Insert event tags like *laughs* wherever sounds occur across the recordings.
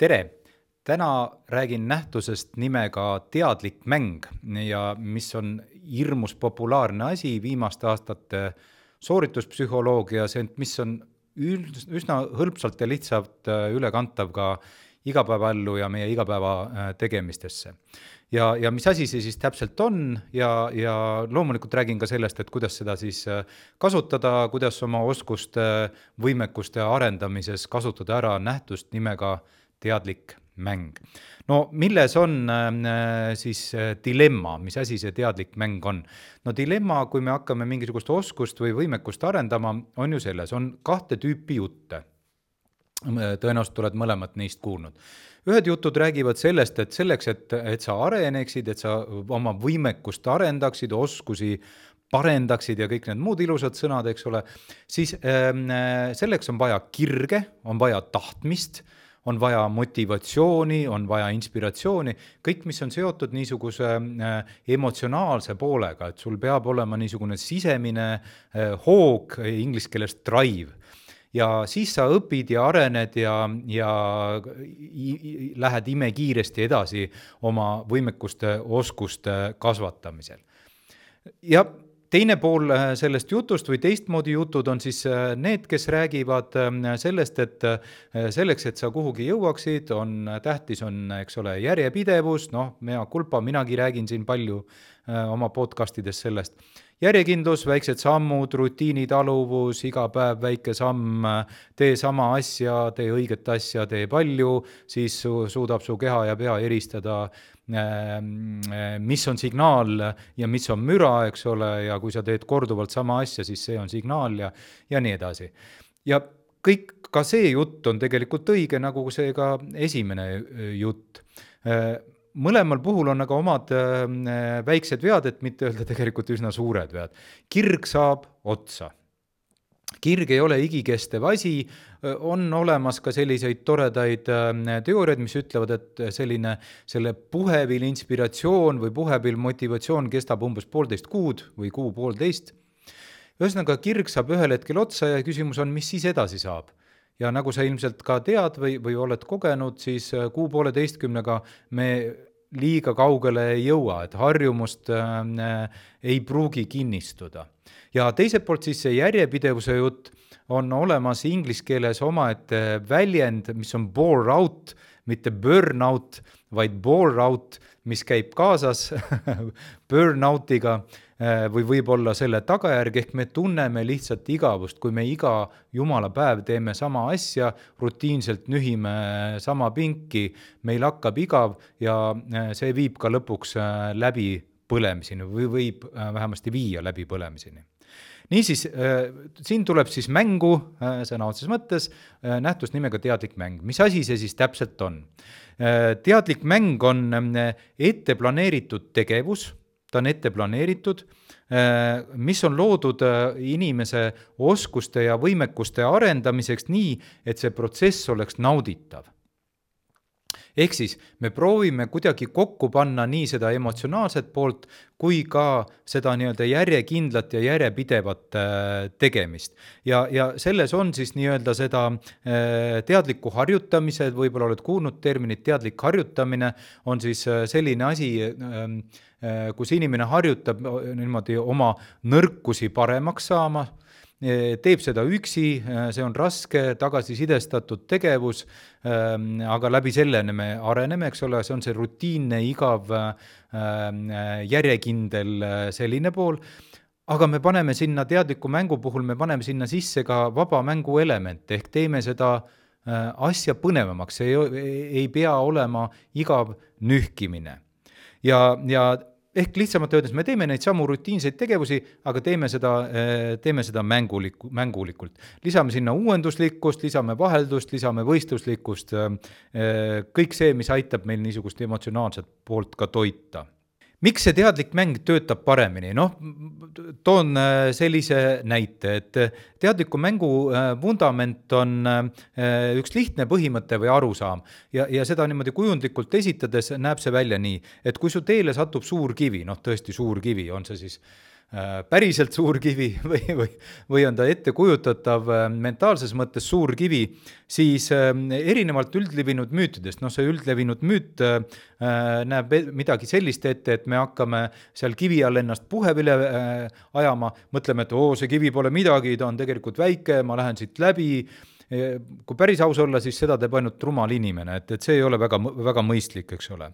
tere! täna räägin nähtusest nimega teadlik mäng ja mis on hirmus populaarne asi viimaste aastate soorituspsühholoogias, ent mis on üsna hõlpsalt ja lihtsalt äh, ülekantav ka igapäevaellu ja meie igapäeva äh, ja, ja mis asi see siis täpselt on ja, ja loomulikult räägin ka sellest, et kuidas seda siis äh, kasutada, kuidas oma oskuste, võimekuste arendamises kasutada ära nähtust nimega teadlik mäng. no milles on äh, siis äh, dilemma, mis asi see teadlik mäng on? no dilemma, kui me hakkame mingisugust oskust või võimekust arendama, on ju selles, on kahte tüüpi jutte. tõenäoliselt oled mõlemat neist kuulnud. ühed jutud räägivad sellest, et selleks, et, et sa areneksid, et sa oma võimekust arendaksid, oskusi parendaksid ja kõik need muud ilusad sõnad, eks ole, siis äh, selleks on vaja kirge, on vaja tahtmist äh,, on vaja motivatsiooni, on vaja inspiratsiooni, kõik, mis on seotud niisuguse äh, emotsionaalse poolega, et sul peab olema niisugune sisemine äh, hoog, inglise keeles drive ja siis sa õpid ja arened ja, ja lähed imekiiresti edasi oma võimekuste, oskuste kasvatamisel. ja teine pool äh, sellest jutust või teistmoodi jutud on siis äh, need, kes räägivad ähm, sellest, et äh, selleks, et sa kuhugi jõuaksid, on tähtis, on, eks ole, järjepidevus, noh, mea culpa, minagi räägin siin palju oma podcast ides sellest. järjekindlus, väiksed sammud, rutiinitaluvus, iga päev väike samm, tee sama asja, tee õiget asja, tee palju, siis su, suudab su keha ja pea eristada eh, mis on signaal ja mis on müra, eks ole, ja kui sa teed korduvalt sama asja, siis see on signaal ja, ja nii edasi. ja kõik, ka see jutt on tegelikult õige, nagu see ka esimene jutt. Eh, mõlemal puhul on aga omad väiksed vead, et mitte öelda tegelikult üsna suured vead. kirg saab otsa kirg ei ole igikestev asi, on olemas ka selliseid toredaid teooriaid, mis ütlevad, et selline, selle puhevill inspiratsioon või puhevill motivatsioon kestab umbes poolteist kuud või kuu-poolteist. ühesõnaga, kirg saab ühel hetkel otsa ja küsimus on, mis siis edasi saab ja nagu sa ilmselt ka tead või, või oled kogenud, siis kuu-pooleteistkümnega me liiga kaugele ei jõua, et harjumust äh, ei pruugi kinnistuda. Ja teiselt poolt siis see järjepidevuse jutt, on olemas inglise keeles omaette väljend, mis on bore out, mitte burnout, vaid bore out, mis käib kaasas *laughs* burnoutiga eh, või võib olla selle tagajärg, ehk me tunneme lihtsalt igavust, kui me iga jumala päev teeme sama asja, rutiinselt nühime sama pinki, meil hakkab igav ja eh, see viib ka lõpuks eh, läbi põlemiseni või võib vähemasti viia läbi põlemiseni niisiis, äh, siin tuleb siis mängu äh, sõna otseses mõttes äh, nähtus nimega teadlik mäng. mis asi see siis täpselt on? teadlik mäng on ette planeeritud tegevus, ta on ette planeeritud, mis on loodud inimese oskuste ja võimekuste arendamiseks nii, et see protsess oleks nauditav ehk siis me proovime kuidagi kokku panna nii seda emotsionaalset poolt kui ka seda nii-öelda järjekindlat ja järjepidevat äh, tegemist. ja, ja selles on siis nii-öelda seda äh, teadliku harjutamise, võib-olla oled kuulnud terminit teadlik harjutamine, on siis äh, selline asi, ähm, kus inimene harjutab niimoodi oma nõrkusi paremaks saama teeb seda üksi, see on raske, tagasisidestatud tegevus, ähm, aga läbi selleni me areneme, eks ole, see on see rutiinne, igav, ähm, järjekindel äh, selline pool, aga me paneme sinna teadliku mängu puhul, me paneme sinna sisse ka vaba mängu elemente, ehk teeme seda asja põnevamaks, see ei, ei pea olema igav nühkimine. ja, ja ehk lihtsamalt öeldes, me teeme neid samu rutiinseid tegevusi, aga teeme seda, eh, teeme seda mängulik, mängulikult. lisame sinna uuenduslikkust, lisame vaheldust, lisame võistluslikkust, eh, kõik see, mis aitab meil niisugust emotsionaalset poolt ka toita miks see teadlik mäng töötab paremini, noh, toon äh, sellise näite, et äh, teadliku mängu äh, vundament on üks lihtne põhimõte või arusaam. Ja, ja seda niimoodi kujundlikult esitades näeb see välja nii, et kui su teele satub suur kivi, noh, tõesti suur kivi, on see siis päriselt suur kivi *laughs* või, või, või on ta ettekujutatav mentaalses mõttes suur kivi, siis erinevalt üldlevinud müütidest, noh, see üldlevinud müüt näeb e-, midagi sellist ette, et me hakkame seal kivi all ennast puhevile ajama, mõtleme, et oo, see kivi pole midagi, ta on tegelikult väike, ma lähen siit läbi kui päris aus olla, siis seda teeb ainult rumal inimene, et, et see ei ole väga, väga mõistlik, eks ole.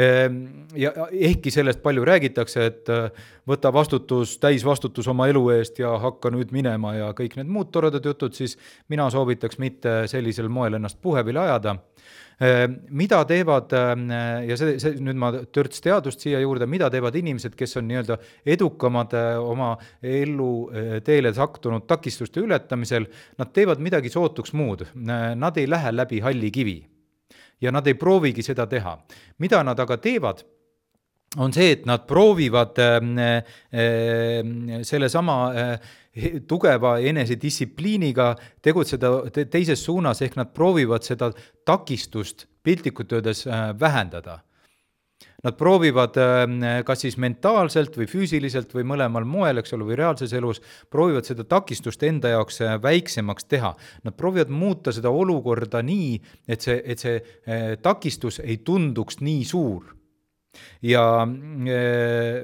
Ehm, ja ehkki sellest palju räägitakse, et äh, võta vastutus, täisvastutus oma elu eest ja hakka nüüd minema ja kõik need muud toredad jutud, siis mina soovitaks mitte sellisel moel ennast puhevile ajada mida teevad äh, ja see, see nüüd ma törts teadust siia juurde, mida teevad inimesed, kes on nii-öelda edukamad äh, oma ellu teele sattunud takistuste ületamisel, nad teevad midagi sootuks muud, nad ei lähe läbi halli kivi. ja nad ei proovigi seda teha. mida nad aga teevad on see, et nad proovivad äh, äh, sellesama äh, *laughs* tugeva enesedistsipliiniga tegutseda teises suunas, ehk nad proovivad seda takistust piltlikult öeldes vähendada. Nad proovivad kas siis mentaalselt või füüsiliselt või mõlemal moel, eks ole, või reaalses elus, proovivad seda takistust enda jaoks väiksemaks teha. Nad proovivad muuta seda olukorda nii, et see, et see takistus ei tunduks nii suur ja äh,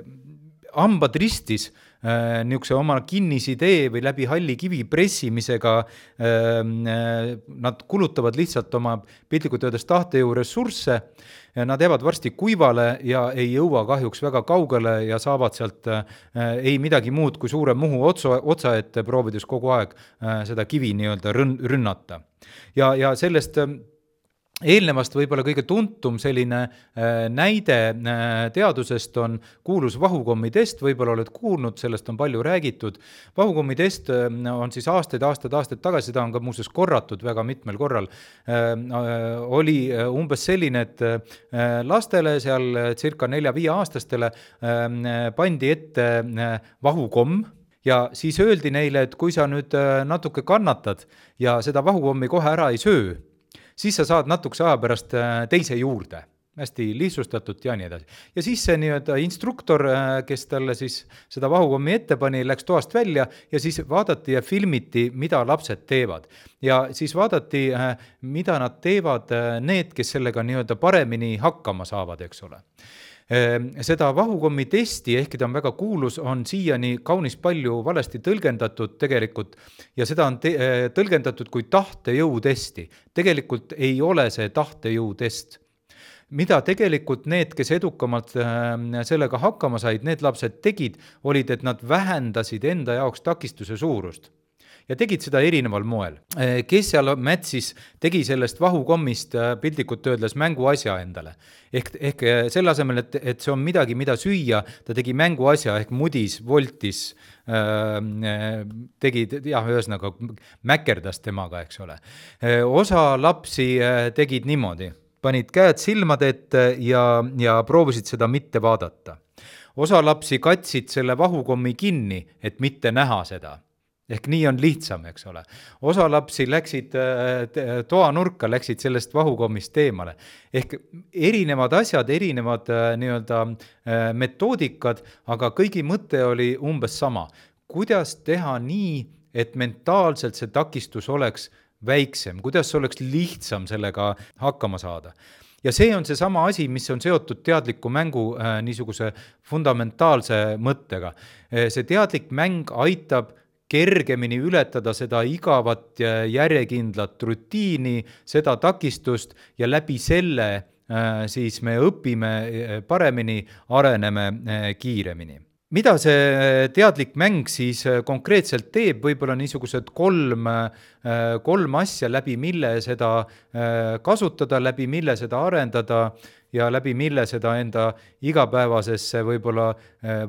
hambad ristis äh, niisuguse oma kinnisidee või läbi halli kivi pressimisega äh, äh, nad kulutavad lihtsalt oma piltlikult öeldes tahtejõu ressursse, nad jäävad varsti kuivale ja ei jõua kahjuks väga kaugele ja saavad sealt äh, ei midagi muud kui suure Muhu otsa, otsa ette, proovides kogu aeg äh, seda kivi nii-öelda rünn-, rünnata. ja, ja sellest äh, eelnevast võib-olla kõige tuntum selline äh, näide äh, teadusest on kuulus vahukommitest, võib-olla oled kuulnud, sellest on palju räägitud. vahukommitest äh, on siis aastaid, aastaid, aastaid tagasi, seda on ka muuseas korratud väga mitmel korral, oli umbes selline, et lastele seal circa nelja-viieaastastele pandi ette vahukomm. Ja siis öeldi neile, et kui sa nüüd natuke kannatad ja seda vahukommi kohe ära ei söö, siis sa saad natukese aja pärast äh, teise juurde hästi lihtsustatult ja nii edasi. ja siis see nii-öelda instruktor, äh, kes talle siis seda vahukommi ette pani, läks toast välja ja siis vaadati ja filmiti, mida lapsed teevad. ja siis vaadati, äh, mida nad teevad, need, kes sellega nii-öelda paremini hakkama saavad, eks ole seda vahukommi testi, ehkki ta on väga kuulus, on siiani kaunis palju valesti tõlgendatud tegelikult ja seda on te-, eh, tõlgendatud kui tahtejõu testi. tegelikult ei ole see tahtejõu test mida tegelikult need, kes edukamalt ehm, sellega hakkama said, need lapsed tegid, olid, et nad vähendasid enda jaoks takistuse suurust ja tegid seda erineval moel. Eh, kes seal mätsis, tegi sellest vahukommist eh, piltlikult öeldes mänguasja endale. ehk, ehk eh, selle asemel, et, et see on midagi, mida süüa, ta tegi mänguasja ehk mudis, voltis tegi jah, ühesõnaga mäkerdas temaga, eks ole. osa lapsi tegid niimoodi, panid käed silmade ette ja, ja proovisid seda mitte vaadata osa lapsi katsid selle vahukommi kinni, et mitte näha seda ehk nii on lihtsam, eks ole. osa lapsi läksid äh, toanurka, läksid sellest vahukommist eemale. ehk erinevad asjad, erinevad äh, nii-öelda äh, metoodikad, aga kõigi mõte oli umbes sama. kuidas teha nii, et mentaalselt see takistus oleks väiksem, kuidas oleks lihtsam sellega hakkama saada ja see on seesama asi, mis on seotud teadliku mängu äh, niisuguse fundamentaalse mõttega. see teadlik mäng aitab kergemini ületada seda igavat järjekindlat rutiini, seda takistust ja läbi selle äh, siis me õpime äh, paremini, areneme äh, kiiremini. Mida see teadlik mäng siis konkreetselt teeb, võib-olla niisugused kolm, kolm asja, läbi mille seda kasutada, läbi mille seda arendada ja läbi mille seda enda igapäevasesse võib-olla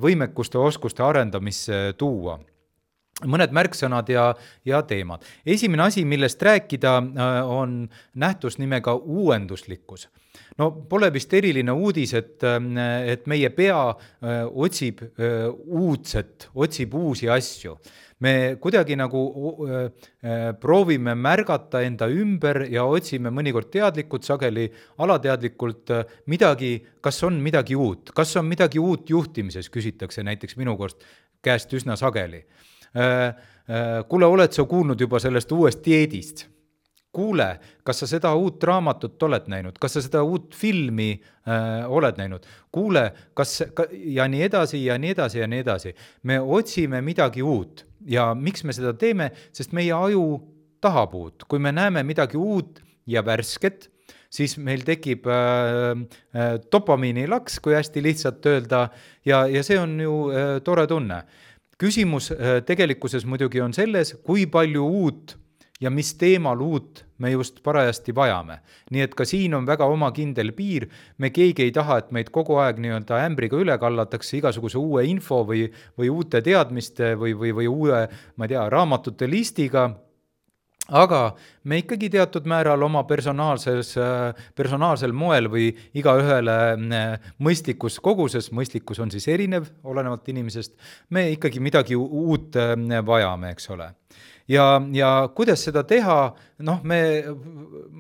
võimekuste, oskuste arendamisse tuua mõned märksõnad ja, ja teemad. esimene asi, millest rääkida, äh, on nähtus nimega uuenduslikkus. no pole vist eriline uudis, et, äh, et meie pea äh, otsib uudset, otsib uusi asju me kuidagi nagu proovime märgata enda ümber ja otsime mõnikord teadlikult, sageli alateadlikult midagi, kas on midagi uut, kas on midagi uut juhtimises, küsitakse näiteks minu käest üsna sageli. Kuule, oled sa kuulnud juba sellest uuest dieedist? kuule, kas sa seda uut raamatut oled näinud, kas sa seda uut filmi äh, oled näinud, kuule, kas ka, ja nii edasi ja nii edasi ja nii edasi. me otsime midagi uut ja miks me seda teeme, sest meie aju tahab uut, kui me näeme midagi uut ja värsket, siis meil tekib äh, äh, dopamiinilaks, kui hästi lihtsalt öelda, ja, ja see on ju äh, tore tunne. Küsimus äh, tegelikkuses muidugi on selles, kui palju uut ja mis teemal uut me just parajasti vajame. nii et ka siin on väga oma kindel piir, me keegi ei taha, et meid kogu aeg nii-öelda ämbriga üle kallatakse igasuguse uue info või, või uute teadmiste või, või, või uue, ma ei tea, raamatute listiga aga me ikkagi teatud määral oma personaalses, personaalsel moel või igaühele mõistlikus koguses, mõistlikkus on siis erinev, olenevalt inimesest, me ikkagi midagi uut vajame, eks ole ja, ja kuidas seda teha, noh, me,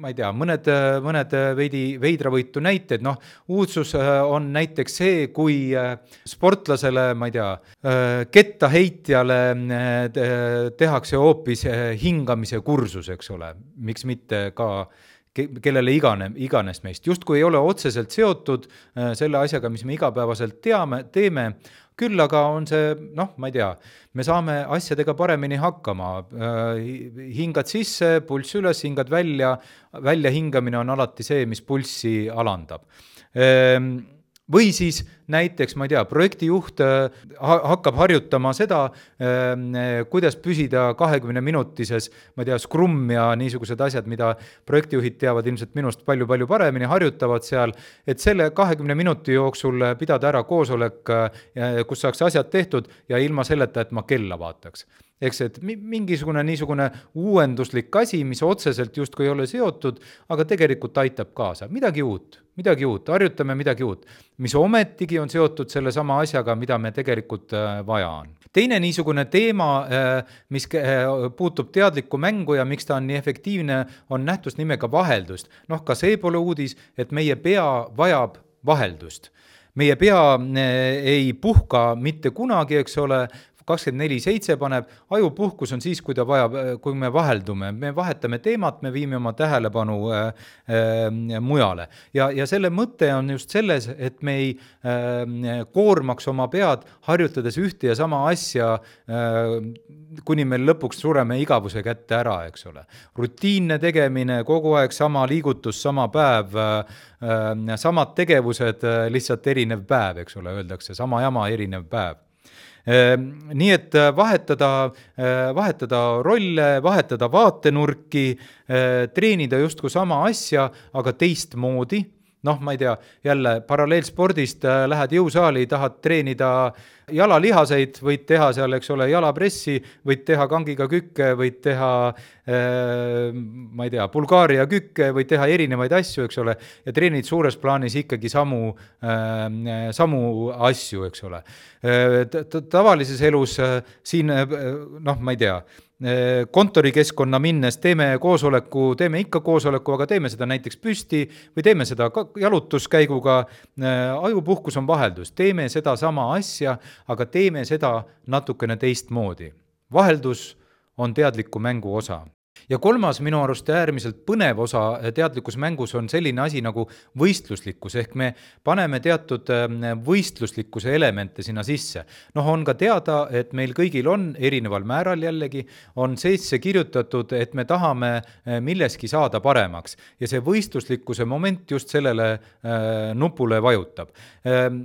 ma ei tea, mõned, mõned veidi veidravõitu näited, noh, uudsus äh, on näiteks see, kui äh, sportlasele, ma ei tea, äh, kettaheitjale tehakse hoopis hingamise kursus, eks ole, miks mitte ka kellele igane, iganes meist, justkui ei ole otseselt seotud selle asjaga, mis me igapäevaselt teame, teeme, küll aga on see noh, ma ei tea, me saame asjadega paremini hakkama, äh, hingad sisse, pulss üles, hingad välja, väljahingamine on alati see, mis pulssi alandab. Ehm, või siis näiteks, ma ei tea, projektijuht äh, hakkab harjutama seda, ähm, kuidas püsida kahekümne minutises, ma ei tea, Scrum ja niisugused asjad, mida projektijuhid teavad ilmselt minust palju-palju paremini, harjutavad seal, et selle kahekümne minuti jooksul pidada ära koosolek, äh, kus saaks asjad tehtud ja ilma selleta, et ma kella vaataks. Eks, et mingisugune niisugune uuenduslik asi, mis otseselt justkui ei ole seotud, aga tegelikult aitab kaasa, midagi uut, midagi uut, harjutame midagi uut, mis ometigi on seotud sellesama asjaga, mida me tegelikult äh, vaja on. teine niisugune teema, äh, mis äh, puutub teadlikku mängu ja miks ta on nii efektiivne, on nähtus nimega vaheldust. noh, ka see pole uudis, et meie pea vajab vaheldust meie pea ei puhka mitte kunagi, eks ole, kakskümmend neli seitse paneb, ajupuhkus on siis, kui ta vajab, kui me vaheldume, me vahetame teemat, me viime oma tähelepanu äh, äh, mujale. ja, ja selle mõte on just selles, et me ei äh, koormaks oma pead, harjutades ühte ja sama asja äh, kuni me lõpuks sureme igavuse kätte ära, eks ole. rutiinne tegemine, kogu aeg sama liigutus, sama päev äh,, samad tegevused, äh, lihtsalt erinev päev, eks ole, öeldakse, sama jama, erinev päev nii et äh, vahetada, äh, vahetada rolle, vahetada vaatenurki, äh, treenida justkui sama asja, aga teistmoodi noh, ma ei tea, jälle paralleelspordist äh, lähed jõusaali, tahad treenida jalalihaseid, võid teha seal, eks ole, jalapressi, võid teha kangiga kükke, võid teha äh, ma ei tea, Bulgaaria kükke, võid teha erinevaid asju, eks ole, ja treenid suures plaanis ikkagi samu äh,, samu asju, eks ole. Tavalises elus siin noh, ma ei tea kontorikeskkonna minnes teeme koosoleku, teeme ikka koosoleku, aga teeme seda näiteks püsti või teeme seda jalutuskäiguga. Äh, ajupuhkus on vaheldus, teeme sedasama asja, aga teeme seda natukene teistmoodi. vaheldus on teadliku mängu osa ja kolmas minu arust äärmiselt põnev osa teadlikus mängus on selline asi nagu võistluslikkus, ehk me paneme teatud ähm, võistluslikkuse elemente sinna sisse. noh, on ka teada, et meil kõigil on erineval määral jällegi, on sisse kirjutatud, et me tahame äh, milleski saada paremaks. Ja see võistluslikkuse moment just sellele äh, nupule vajutab. Ähm,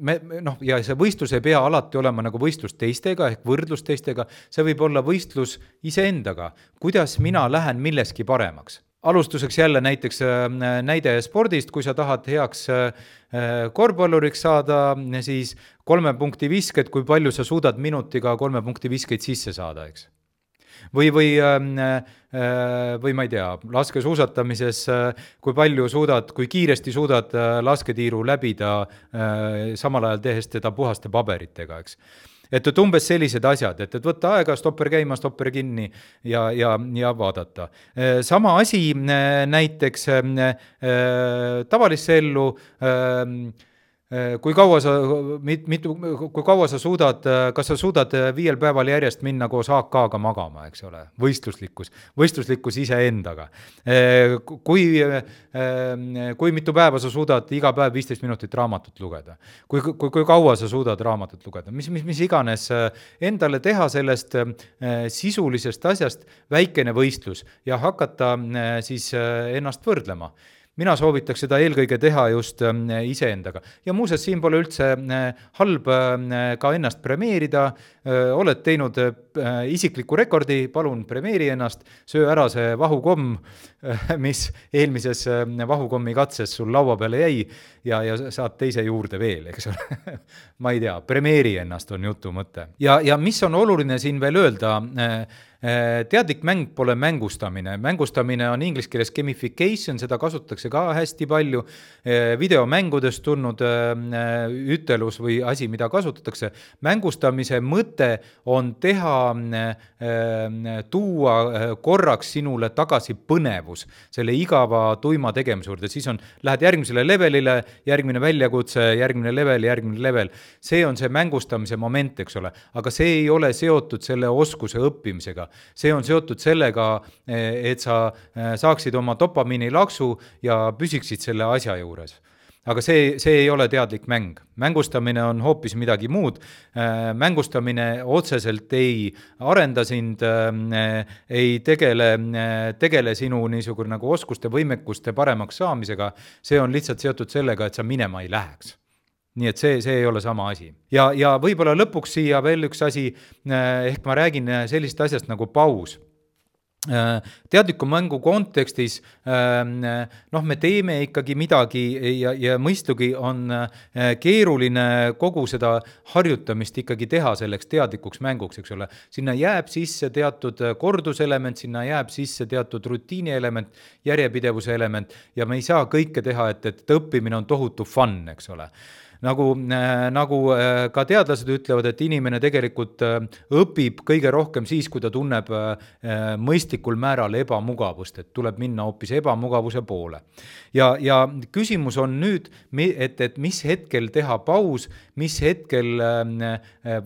me, noh, ja see võistlus ei pea alati olema nagu võistlus teistega ehk võrdlus teistega, see võib olla võistlus iseendaga, kuidas mina lähen milleski paremaks. Alustuseks jälle näiteks äh, näide spordist, kui sa tahad heaks äh, korvpalluriks saada, siis kolme punkti visked, kui palju sa suudad minutiga kolme punkti viskeid sisse saada, eks? Või, või, ähm, äh, või ma ei tea, laskesuusatamises, äh, kui palju suudad, kui kiiresti suudad äh, lasketiiru läbida, samal ajal tehes teda puhaste paberitega, eks et, et umbes sellised asjad, et, et võtta aega, stopper käima, stopper kinni ja, ja, ja vaadata. sama asi näiteks tavalisse ellu Äh, kui kaua sa, mit-, mitu, kui kaua sa suudad, kas sa suudad viiel päeval järjest minna koos AK-ga magama, eks ole, võistluslikkus, võistluslikkus iseendaga. Kui, kui mitu päeva sa suudad iga päev viisteist minutit raamatut lugeda? kui, kui, kui kaua sa suudad raamatut lugeda, mis, mis, mis iganes, endale teha sellest sisulisest asjast väikene võistlus ja hakata siis ennast võrdlema mina soovitaks seda eelkõige teha just ähm, iseendaga. ja muuseas, siin pole üldse äh, halb äh, ka ennast premeerida, äh, oled teinud isikliku rekordi, palun premeeri ennast, söö ära see vahukomm, mis eelmises vahukommi katses sul laua peale jäi ja, ja saad teise juurde veel, eks ole *laughs* ma ei tea, premeeri ennast on jutu mõte. ja, ja mis on oluline siin veel öelda, Äh, teadlik mäng pole mängustamine, mängustamine on inglise keeles gamification, seda kasutatakse ka hästi palju, äh, videomängudest tulnud äh, ütelus või asi, mida kasutatakse. mängustamise mõte on teha, tuua korraks sinule tagasi põnevus selle igava tuima tegemise juurde, siis on, lähed järgmisele levelile, järgmine väljakutse, järgmine level, järgmine level. see on see mängustamise moment, eks ole, aga see ei ole seotud selle oskuse õppimisega see on seotud sellega, et sa äh, saaksid oma dopamiinilaksu ja püsiksid selle asja juures aga see, see ei ole teadlik mäng. mängustamine on hoopis midagi muud. Äh, mängustamine otseselt ei arenda sind, ei tegele, tegele sinu niisugune nagu oskuste, võimekuste paremaks saamisega, see on lihtsalt seotud sellega, et sa minema ei läheks nii et see, see ei ole sama asi. ja, ja võib-olla lõpuks siia veel üks asi, eh, ehk ma räägin eh, sellisest asjast nagu paus eh, teadliku mängu kontekstis noh, me teeme ikkagi midagi ja, ja mõistagi on keeruline kogu seda harjutamist ikkagi teha selleks teadlikuks mänguks, eks ole. sinna jääb sisse teatud korduselement, sinna jääb sisse teatud rutiini element, järjepidevuse element ja me ei saa kõike teha, et, et õppimine on tohutu fun, eks ole nagu, äh, nagu äh, ka teadlased ütlevad, et inimene tegelikult äh, õpib kõige rohkem siis, kui ta tunneb mõistlikul määral ebamugavust, et tuleb minna hoopis ebamugavuse poole. ja, ja küsimus on nüüd, et, et mis hetkel teha paus, mis hetkel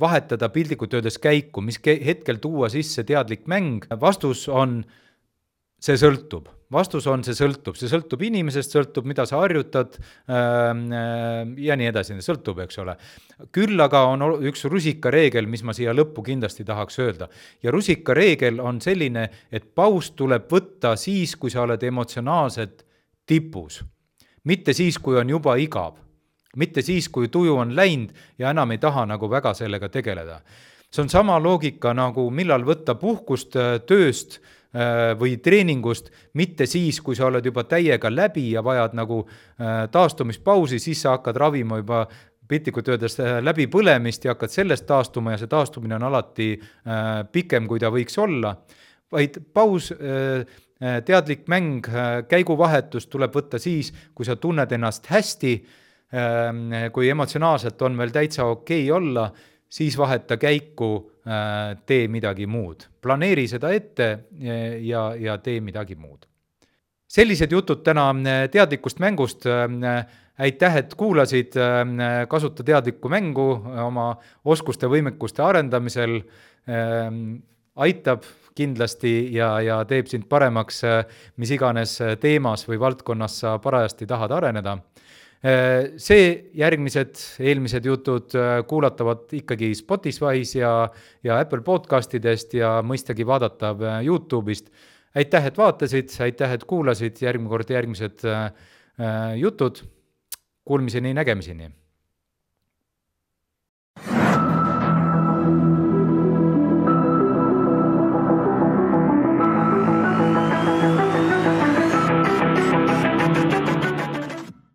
vahetada piltlikult öeldes käiku, mis hetkel tuua sisse teadlik mäng, vastus on, see sõltub vastus on, see sõltub, see sõltub inimesest, sõltub, mida sa harjutad ähm, äh, ja nii edasi, sõltub, eks ole. küll aga on üks rusikareegel, mis ma siia lõppu kindlasti tahaks öelda. ja rusikareegel on selline, et paus tuleb võtta siis, kui sa oled emotsionaalselt tipus. mitte siis, kui on juba igav. mitte siis, kui tuju on läinud ja enam ei taha nagu väga sellega tegeleda. see on sama loogika nagu millal võtta puhkust äh, tööst Äh, või treeningust, mitte siis, kui sa oled juba täiega läbi ja vajad nagu äh, taastumispausi, siis sa hakkad ravima juba piltlikult öeldes äh, läbipõlemist ja hakkad sellest taastuma ja see taastumine on alati pikem, kui ta võiks olla, vaid paus teadlik mäng, käiguvahetus tuleb võtta siis, kui sa tunned ennast hästi, kui emotsionaalselt on veel täitsa okei okay olla, siis vaheta käiku Äh, tee midagi muud. planeeri seda ette ja, ja tee midagi muud. sellised jutud täna äh, teadlikust mängust. Äh, aitäh, et kuulasid, kasuta teadlikku mängu oma oskuste, võimekuste arendamisel. aitab kindlasti ja, ja teeb sind paremaks mis iganes teemas või valdkonnas sa parajasti tahad areneda Äh, see, järgmised, eelmised jutud äh, kuulatavad ikkagi Spotify's ja, ja Apple podcastidest ja mõistagi vaadatav äh, Youtube'ist. aitäh, et vaatasid, aitäh, et kuulasid, järgmine kord järgmised jutud. Kuulmiseni, nägemiseni